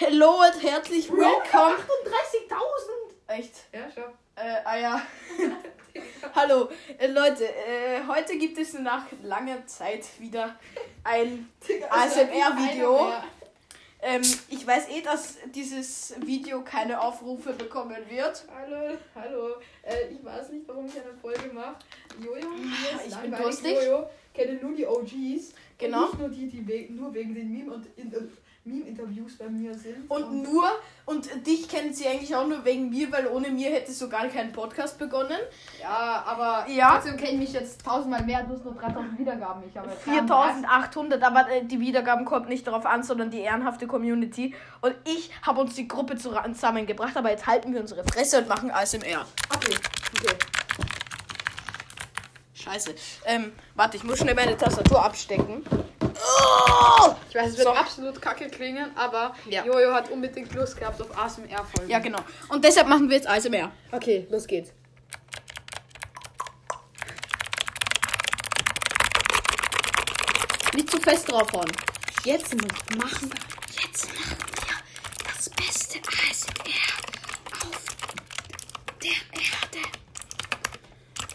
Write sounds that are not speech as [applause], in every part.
Hallo und herzlich willkommen. 38.000! Echt? Ja, schon. Äh, ah ja. [laughs] Hallo, äh, Leute, äh, heute gibt es nach langer Zeit wieder ein ASMR-Video. Ähm, ich weiß eh, dass dieses Video keine Aufrufe bekommen wird. Hallo, hallo. Äh, ich weiß nicht, warum ich eine Folge mache. Jojo, ist Ich bin langweilig. durstig. Jojo kenne nur die OGs. Genau. Und nicht nur die, die we nur wegen den Meme- und in, äh, Meme-Interviews bei mir sind. Und nur, und dich kennen sie eigentlich auch nur wegen mir, weil ohne mir hättest du gar keinen Podcast begonnen. ja, aber Ja. trotzdem kenne ich mich jetzt tausendmal mehr. Du hast nur 3000 Wiedergaben. Ich habe 4800, aber äh, die Wiedergaben kommt nicht darauf an, sondern die ehrenhafte Community. Und ich habe uns die Gruppe zusammengebracht, aber jetzt halten wir unsere Fresse und machen ASMR. Okay, okay. Scheiße. Ähm, warte, ich muss schnell meine Tastatur abstecken. Ich weiß, es wird So. absolut kacke klingen, aber Ja. Jojo hat unbedingt Lust gehabt auf ASMR-Folgen. Ja, genau. Und deshalb machen wir jetzt ASMR. Okay, los geht's. Nicht zu fest draufhauen. Jetzt machen wir, jetzt machen wir das beste ASMR auf der Erde.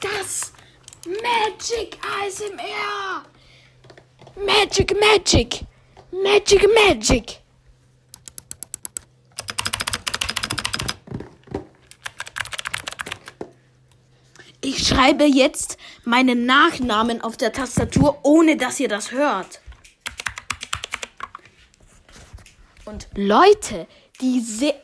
Das Magic ASMR. Magic, Magic. Magic, Magic. Ich schreibe jetzt meinen Nachnamen auf der Tastatur, ohne dass ihr das hört. Und Leute, die sehr.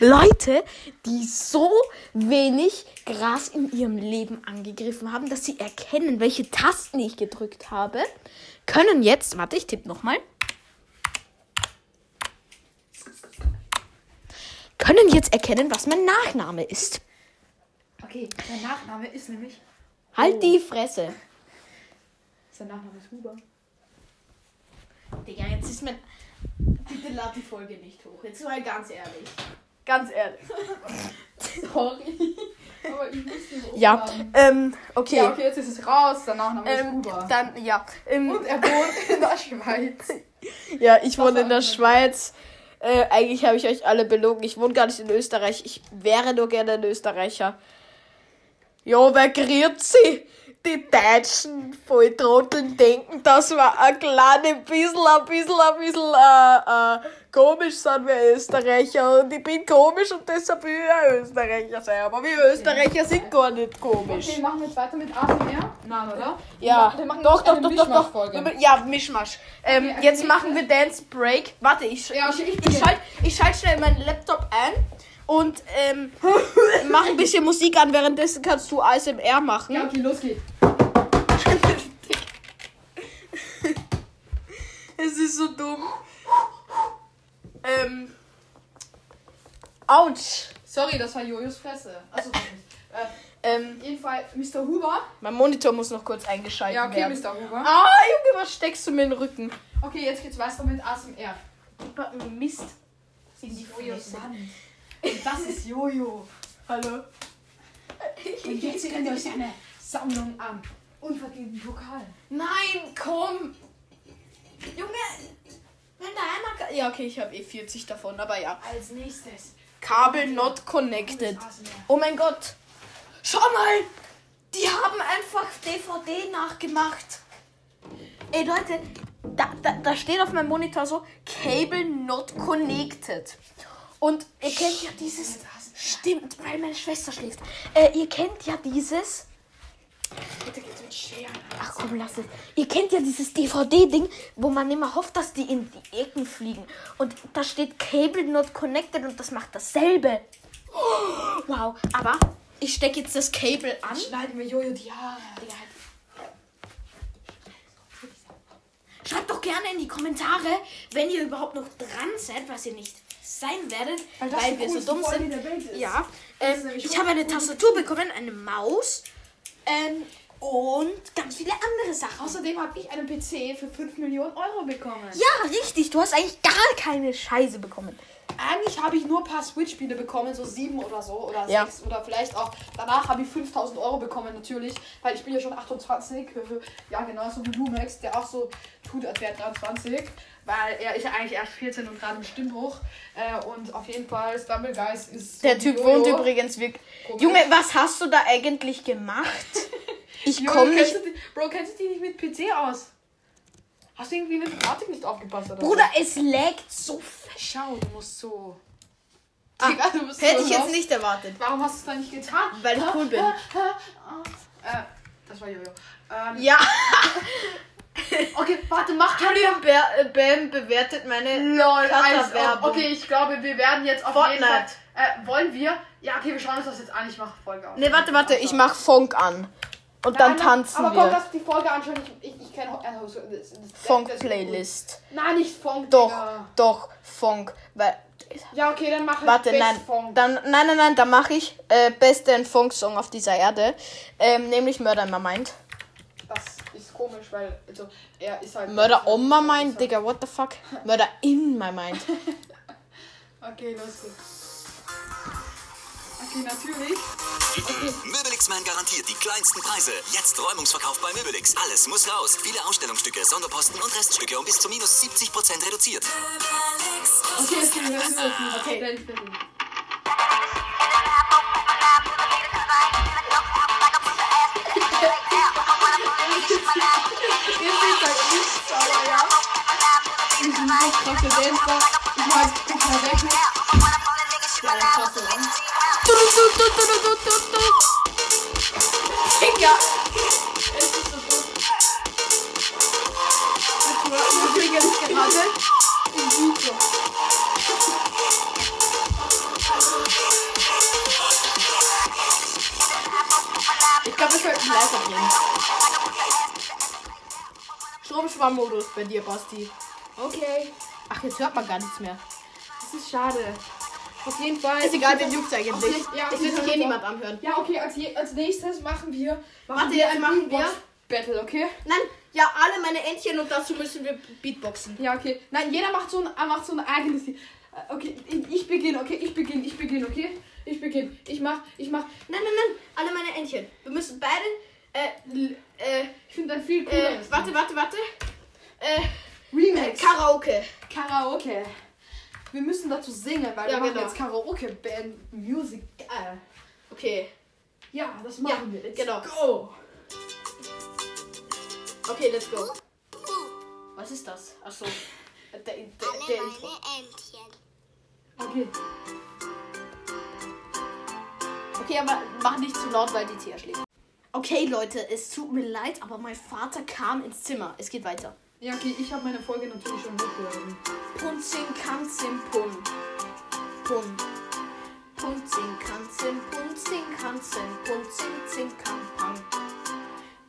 Leute, die so wenig Gras in ihrem Leben angegriffen haben, dass sie erkennen, welche Tasten ich gedrückt habe, können jetzt. Warte, ich tippe nochmal. Können jetzt erkennen, was mein Nachname ist. Okay, dein Nachname ist nämlich. Halt Oh. die Fresse. Sein Nachname ist Huber. Digga, jetzt ist mein. Bitte lad die Folge nicht hoch. Jetzt mal ganz ehrlich. Ganz ehrlich. [laughs] Sorry. Aber ich muss den Ja, ähm, okay. Ja, okay, jetzt ist es raus. Nachname ist Ähm, Huber. dann, ja. Ähm, Und er wohnt in der [laughs] Schweiz. ja, ich wohne war in der das? Schweiz. Äh, eigentlich habe ich euch alle belogen. Ich wohne gar nicht in Österreich. Ich wäre nur gerne ein Österreicher. Jo, wer kriegt sie? Die deutschen Volltrotteln denken, dass wir ein kleines bisschen, ein bisschen, ein bisschen äh, äh, komisch sind wir Österreicher. Und ich bin komisch und deshalb will ich ein Österreicher sein. Aber wir Österreicher sind gar nicht komisch. Okay, machen wir jetzt weiter mit ASMR? Nein, oder? Ja, wir machen doch, doch, doch, doch, doch. Ja, Mischmasch. Ähm, Okay, eine jetzt machen wir Dance Break. Warte, ich, Ja, ich, okay, ich, ich ich schalte ich schalt schnell meinen Laptop ein und ähm, mach ein bisschen Musik an. Währenddessen kannst du ASMR machen. Ja, okay, los geht's. [laughs] Es ist so dumm. Ähm. Autsch. Sorry, das war Jojos Fresse. Also, äh, Ähm, auf jeden Fall, Mr. Huber. mein Monitor muss noch kurz eingeschaltet Ja, okay, werden. Mr. Huber. Ah, Junge, was steckst du mir in den Rücken? Okay, jetzt geht's weiter mit ASMR. Mist. In die Fresse. Und das ist Jojo. Hallo. Und jetzt sehen wir euch seine Sammlung an. Unverdienten Pokal. Nein, komm! Junge, wenn da einer. Ja, okay, ich habe eh 40 davon, aber ja. Als nächstes. Kabel not connected. Oh mein Gott! Schau mal! Die haben einfach DVD nachgemacht. Ey Leute, da, da, da steht auf meinem Monitor so Cable not connected. Und ihr kennt ja dieses. Stimmt, weil meine Schwester schläft. Äh, ihr kennt ja dieses. Bitte geht's mit Scheren. Ach komm, lass es. Ihr kennt ja dieses DVD-Ding, wo man immer hofft, dass die in die Ecken fliegen. Und da steht Cable not connected und das macht dasselbe. Wow, aber ich stecke jetzt das Cable an. Schneiden wir Jojo die Haare. Schreibt doch gerne in die Kommentare, wenn ihr überhaupt noch dran seid, was ihr nicht sein werdet, Weil weil, wir so dumm sind. Ja, ähm, ich habe eine Tastatur bekommen, eine Maus ähm, und ganz viele andere Sachen. Außerdem habe ich einen PC für 5 Millionen Euro bekommen. Ja, richtig. Du hast eigentlich gar keine Scheiße bekommen. Eigentlich habe ich nur ein paar Switch-Spiele bekommen, so sieben oder so, oder Ja. sechs, oder vielleicht auch. Danach habe ich 5000 Euro bekommen, natürlich, weil ich bin ja schon 28. [laughs] Ja, genau, so wie Lumex, der auch so tut, als wäre er 23, weil er ist ja eigentlich erst 14 und gerade im Stimmbruch. Äh, und auf jeden Fall, Stumblegeist ist. Der so Typ wohnt übrigens wirklich. Junge, was hast du da eigentlich gemacht? [laughs] Ich Jojo, komm kennst nicht. Bro, kennst du dich nicht mit PC aus? Hast du irgendwie mit Informatik nicht aufgepasst oder Bruder, es laggt so? Schau, du musst so. Ah, Digga, du bist Hätte so ich jetzt raus. nicht erwartet. Warum hast du es dann nicht getan? Weil ich cool bin. Äh, das war Jojo. Ähm, Ja, [laughs] Okay, warte, mach Julian Bär- äh, Bam bewertet meine LOL, als, Cutter-Werbung. Okay, ich glaube, wir werden jetzt auf jeden Fall. Fortnite. Äh, wollen wir? Ja, okay, wir schauen uns das jetzt an. Ich mache Folge auf. Ne, warte, warte, ich mach Funk an. Und dann Nein, tanzen Aber komm, wir. lass die Folge anschauen. Ich, ich, ich das- das- das- Funk-Playlist. Nein, nicht Funk. Doch, Digga. doch, Funk. Weil, Ja, okay, dann mach warte, Best nein. Funk. Dann, nein, nein, nein, da mache ich äh, besten Funk-Song auf dieser Erde. Ähm, nämlich Murder in My Mind. Das ist komisch, weil also, er ist halt. Murder on my mind, Digga, what the fuck? [laughs] Murder in my mind. [laughs] Okay, los geht's. Okay, natürlich. Möbelix-Man garantiert die kleinsten Preise. Jetzt Räumungsverkauf bei Möbelix. Alles muss raus. Viele Ausstellungsstücke, Sonderposten und Reststücke um bis zu minus 70% reduziert. Okay, okay, wir müssen los. Okay, dann [laughs] ja. Ich so krasse Dancer. Ich mag ich mag weg nicht. Ja, das passt so an. Du, du, du, du, du, du, du, du. Digga. Es ist so gut. Übrigens gerade im Video. Ich glaube, wir sollten leiser gehen. Stromsparmodus bei dir, Basti. Okay, Ach, jetzt hört man gar nichts mehr. das ist schade. Auf jeden Fall. Ist egal, wen juckt's eigentlich. Okay, ja, es wird sich okay. eh niemand anhören. Ja, okay, als, als nächstes machen wir. Machen Warte, wir jetzt machen wir- Beatbox-Battle, okay? Nein, ja, alle meine Entchen und dazu müssen wir Beatboxen. Ja, okay. Nein, jeder macht so ein, äh, macht so ein eigenes. Äh, Okay, ich, ich beginne, okay? Ich beginne, ich beginne, okay? Ich beginne. Ich mach, ich mach. Nein, nein, nein, alle meine Entchen. Wir müssen beide, äh, äh, Ich finde ein viel äh, cooleres. warte, warte, warte. Äh, äh, Remix. Karaoke. Karaoke. Wir müssen dazu singen, weil Ja, wir machen genau. jetzt Karaoke-Band Music. Äh, Okay, ja, das machen Ja, wir. Let's genau. go. okay, let's go. Was ist das? Achso. Der, der, der Alle Intro. meine Entchen. Okay. Okay, aber mach nicht zu laut, weil die Tia schlägt. Okay, Leute, es tut mir leid, aber mein Vater kam ins Zimmer. Es geht weiter. Ja, okay, ich habe meine Folge natürlich schon hochgeladen. Punzing, Kanzim, Pun. Pun. Punzing, Kanzim, Punzing, Kanzim, Punzing, Zing, Kan, Pang.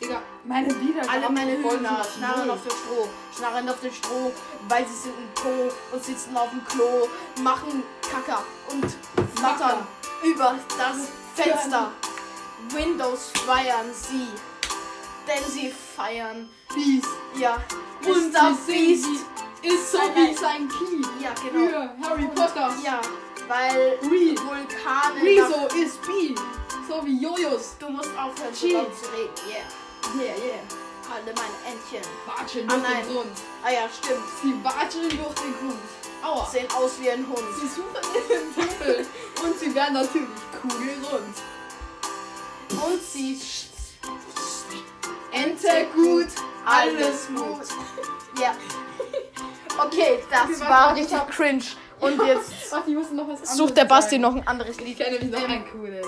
Digga, meine Wiedergaben Alle meine Hühner schnarren auf dem Stroh, schnarren auf dem Stroh, weil sie sind im Po und sitzen auf dem Klo, machen Kacker und flattern über das Fenster. Windows feiern sie, denn sie feiern, Beast. ja, Und Mr. Beast. Ist so Nein, wie sein Key. Ja, genau. Für Harry Potter. Ja, weil Re. Vulkane. Rezo ist B. So wie Jojos. Du musst aufhören, Cheat. zu reden. Yeah. Yeah, yeah. Alle meine Entchen. Watschen Ah, durch nein. den Grund. Ah ja, stimmt. Sie watschen durch den Grund. Aua. Sehen aus wie ein Hund. Sie suchen den Tempel. Und sie werden natürlich kugelrund. Und sie Ente gut, alles gut. Ja. Okay, das warte, war richtig cringe. Und jetzt [laughs] Warte, ich muss noch was anderes sucht der Basti sagen. noch ein anderes Ich Lied. kenne nämlich noch ein cooles.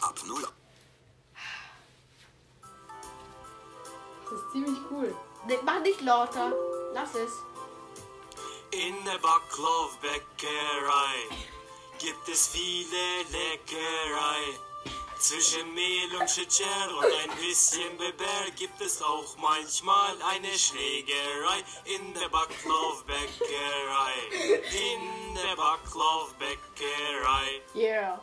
Ab 0 Das ist ziemlich cool. Nee, Mach nicht lauter. Lass es. In der Backlovbäckerei gibt es viele Leckerei. Zwischen Mehl und Chicher und ein bisschen Beber gibt es auch manchmal eine Schlägerei in der Backloff-Bäckerei. In der Backloff-Bäckerei. Yeah.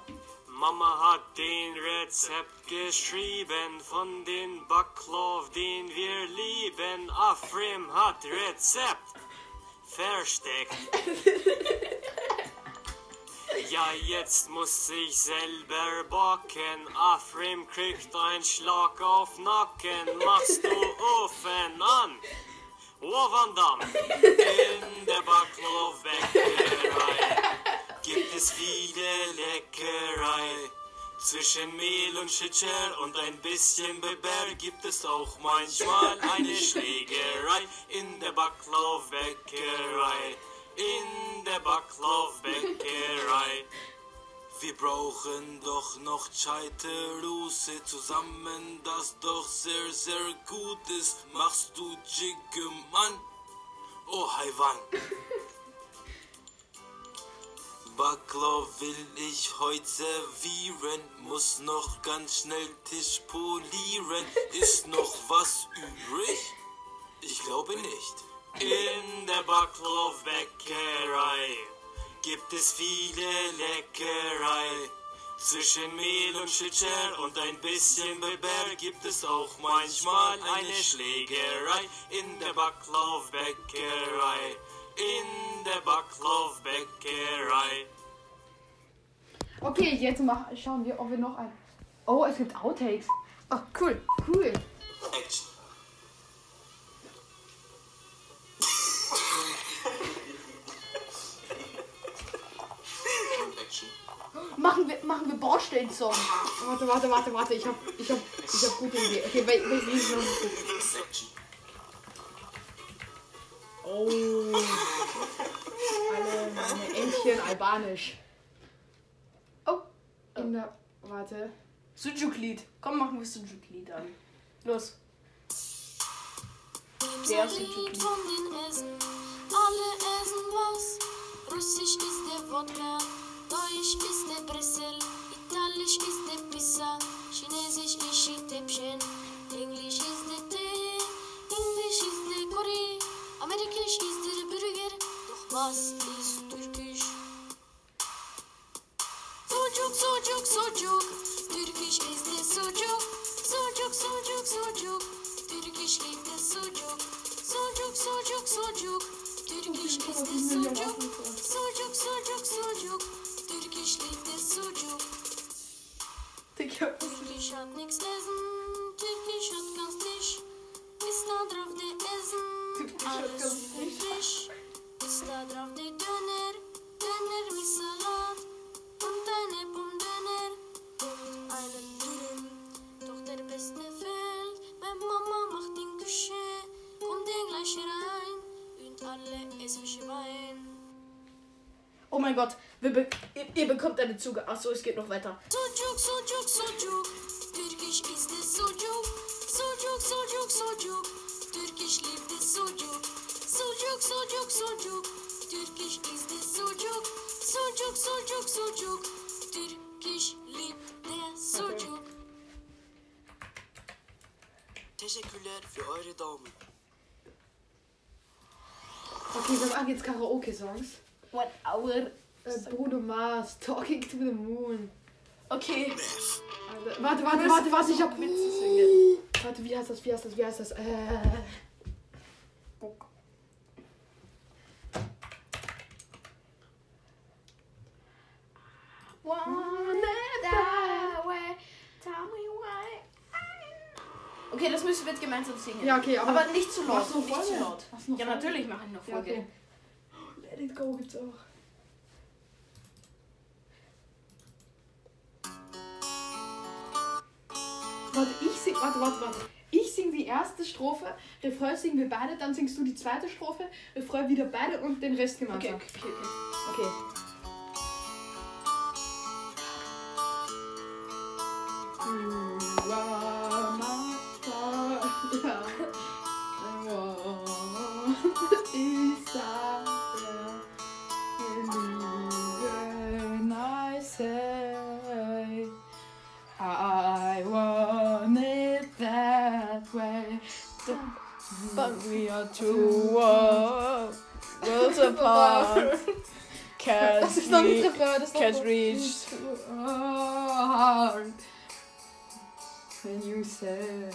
Mama hat den Rezept geschrieben von den Baklov, den wir lieben. Afrim hat Rezept versteckt. [laughs] Ja, jetzt muss ich selber backen. Afrim kriegt ein Schlag auf Nacken. Machst du Ofen an? Wovandam [laughs] in der Baklov-Bäckerei gibt es viele Leckerei. Zwischen Mehl und Chicher und ein bisschen Beber gibt es auch manchmal eine Schlägerei in der Backloff-Bäckerei. In der Backloff-Bäckerei. Wir brauchen doch noch Scheiterruße zusammen, das doch sehr, sehr gut ist. Machst du Jigge, Mann? Oh, Haiwan. Baklov will ich heute servieren, muss noch ganz schnell Tisch polieren. Ist noch was übrig? Ich glaube nicht. In der Baklov-Bäckerei gibt es viele Leckerei. Zwischen Mehl und Chicher und ein bisschen Beber gibt es auch manchmal eine Schlägerei in der Baklov-Bäckerei. In der Baklov-Bäckerei. Okay, jetzt mach, schauen wir, ob wir noch ein. Oh, es gibt Outtakes. Oh, cool. Cool. Action. Action. Machen wir, machen wir Bordstein-Song. Warte, warte, warte, warte. Ich hab, ich hab, ich hab gute Idee. Okay, wel- welches Lied noch albanisch. Oh. In der. Warte. Sujuk-Lied. Komm, machen wir Sujuk-Lied an. Los. Der Der Sujuk-Lied. Lied von den Essen, alle essen was. Russisch ist der Wodka, Deutsch ist der Brüssel, der Döner, Döner mit Salat und eine Pomdöner und einen Dürüm. Doch der beste fällt, wenn Mama macht in Küche, kommt der gleich rein und alle essen Schwein. Oh mein Gott. Be ihr, ihr bekommt eine Zuge. Achso, es geht noch weiter. Sucuk, sucuk, sucuk, Türkisch ist es Sucuk. Sucuk, sucuk, sucuk, Türkisch liebt es Sucuk. Sucuk, sucuk, sucuk, Türkisch ist es Sucuk. Sucuk, sucuk, sucuk, Türkisch liebt der Sucuk. Teşekkürler für eure Daumen. Okay, wir machen jetzt Karaoke-Songs. One hour. Äh, Bruno Mars, Talking to the Moon. Okay. Also, warte, warte, warte, warte, ich hab Witze singen. Warte, wie heißt das, wie heißt das, wie heißt das? Äh. Okay, das müssen wir jetzt gemeinsam singen. Ja, okay, aber- aber nicht zu laut. Machst du nicht zu laut. Ja, natürlich mache ich noch Ja, Folge. okay. Let it go gibt's auch. Warte, ich sing, warte, warte, warte. Ich sing die erste Strophe, Refrain singen wir beide, dann singst du die zweite Strophe, Refrain wieder beide und den Rest Okay, gemeinsam. okay, okay. okay. You Can't Das ist noch nicht re- Refrain, das ist noch can't so- reach. When you say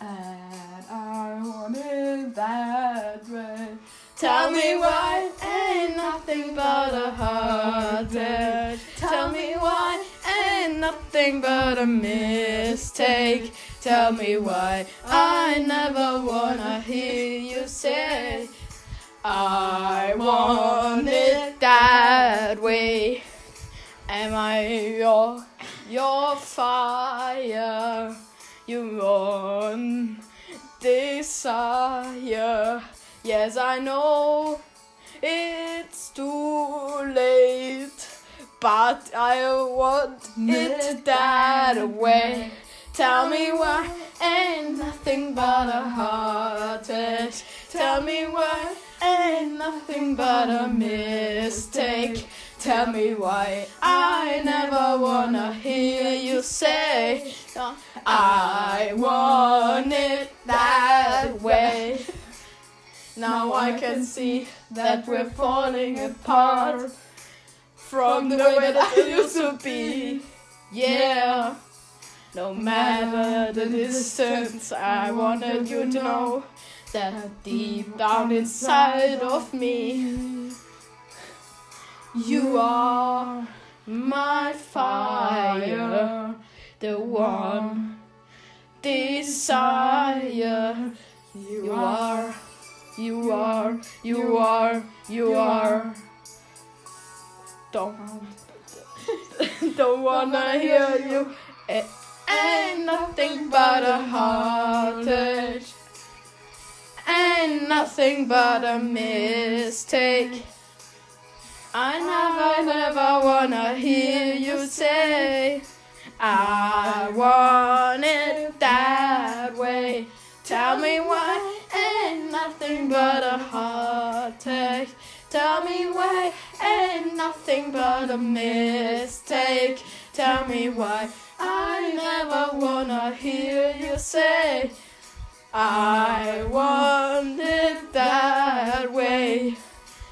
and I want it that way. Tell me why ain't nothing but a heartache. Tell me why ain't nothing but a mistake. Tell me why I never wanna hear you say I want it that way. Am I your your fire? You want desire? Yes, I know it's too late, but I want it that way. Tell me why ain't nothing but a heartache. Tell me why ain't nothing but a mistake. Tell me why I never wanna hear you say I want it that way. Now I can see that we're falling apart from the way that it used to be. Yeah. No matter the distance, I wanted you to know that deep down inside of me, you are my fire, the one desire. You are, you are, you are, you are. Don't, um, [laughs] don't wanna hear you. It ain't nothing but a heartache. Ain't nothing but a mistake. I never, never wanna hear you say I want it that way. Tell me why ain't nothing but a heartache. Tell me why ain't nothing but a mistake. Tell me why I never wanna hear you say I want it that way.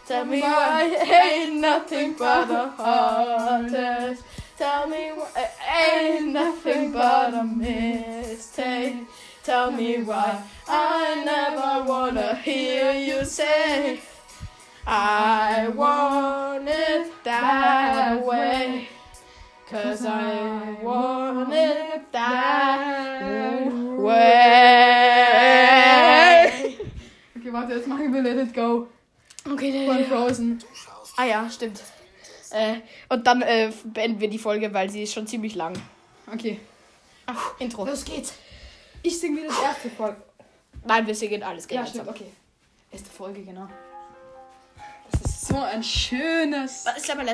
Tell me why ain't nothing but a heartache. Tell me why ain't nothing but a mistake. Tell me why I never wanna hear you say I want it that way. Cause I want it that Jetzt machen wir Let It Go Okay, von Frozen. Ah ja, stimmt. Äh, und dann äh, beenden wir die Folge, weil sie ist schon ziemlich lang. Okay, Ach, Intro. los geht's. Ich singe wieder das erste Folge. Nein, wir singen alles Ja, gemeinsam. stimmt, okay. Erste Folge, genau. Das ist so ein schönes. Was ist aber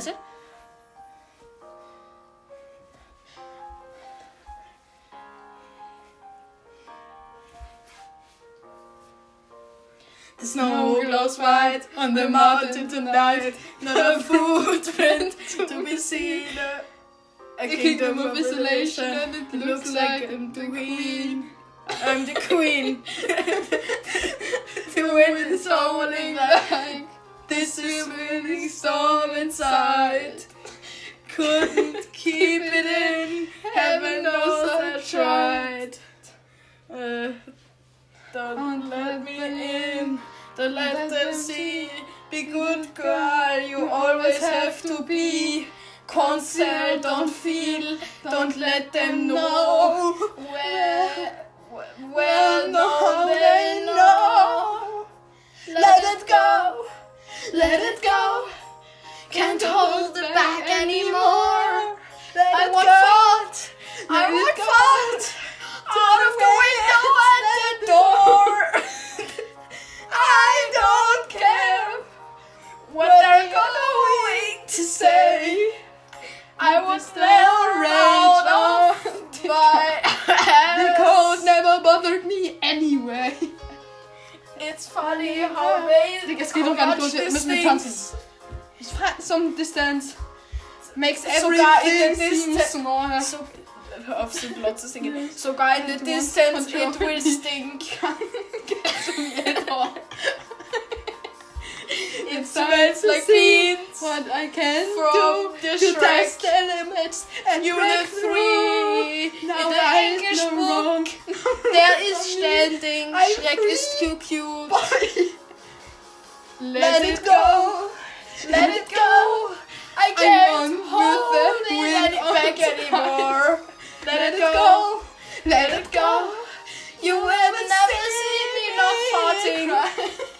The snow glows white on the mountain tonight. Not a [laughs] footprint [laughs] to be seen. A kingdom of isolation, and it looks like I'm the queen. I'm the queen. [laughs] The wind is howling like this swirling storm inside. Couldn't keep it in. Heaven knows I tried. Uh, Don't let me in. Don't Let them see. Be good girl. You always have to be. Concert, don't feel. Don't let them know. Well, well, no, they know. Let it go. Let it go. Can't hold it back anymore. Let I it want go. fault. I want fault out of the window say. I was still rage on [laughs] the cold never bothered me anyway. [laughs] It's funny how amazing. Es geht doch gar nicht los, wir müssen wir tanzen. Some distance makes everything seem Distance- smaller. So, [laughs] hör auf so laut zu singen. Sogar in the distance it will stink. It smells like beans. What I can From do the to Shrek. test the limits and Unit break three. through. Now In the there English is no book, wrong. [laughs] There is standing. I'm Shrek is too cute. Let it go. Let it go. I I'm can't on hold with the it wind any of back time. anymore. Let, Let it it go. go. Let it go. You will never see me not farting. [laughs]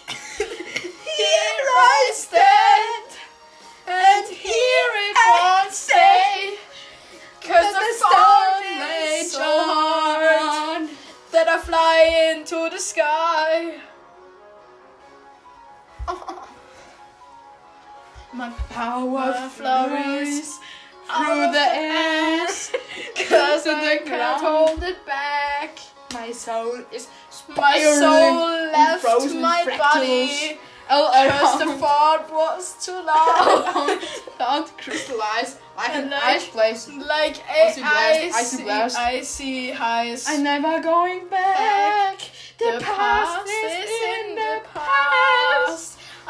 My power flurries through the air. [laughs] Cause [laughs] I the can't ground. hold it back. My soul is My soul left my fractals. body. all Cause the fart was too loud. Don't crystallize like And an like- ice place. like a Icy blast, icy icy. I'm never going back. The, past, is in the past.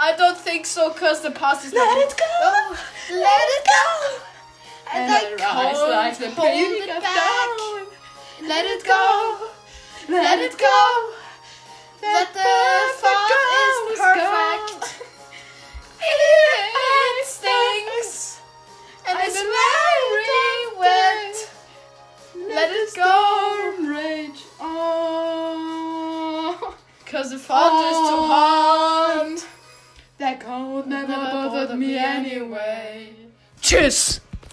I don't think so, cause the past is Let not. it go. Oh, let it go. And, And I I rise like the it of back. dawn. Let it go. Let it go. That the fart is perfect. [laughs] It stinks. And it's very wet. Let it go. Rage on. Oh. [laughs] Cause the fart is too hot. That cold never bothered me anyway. Tschüss.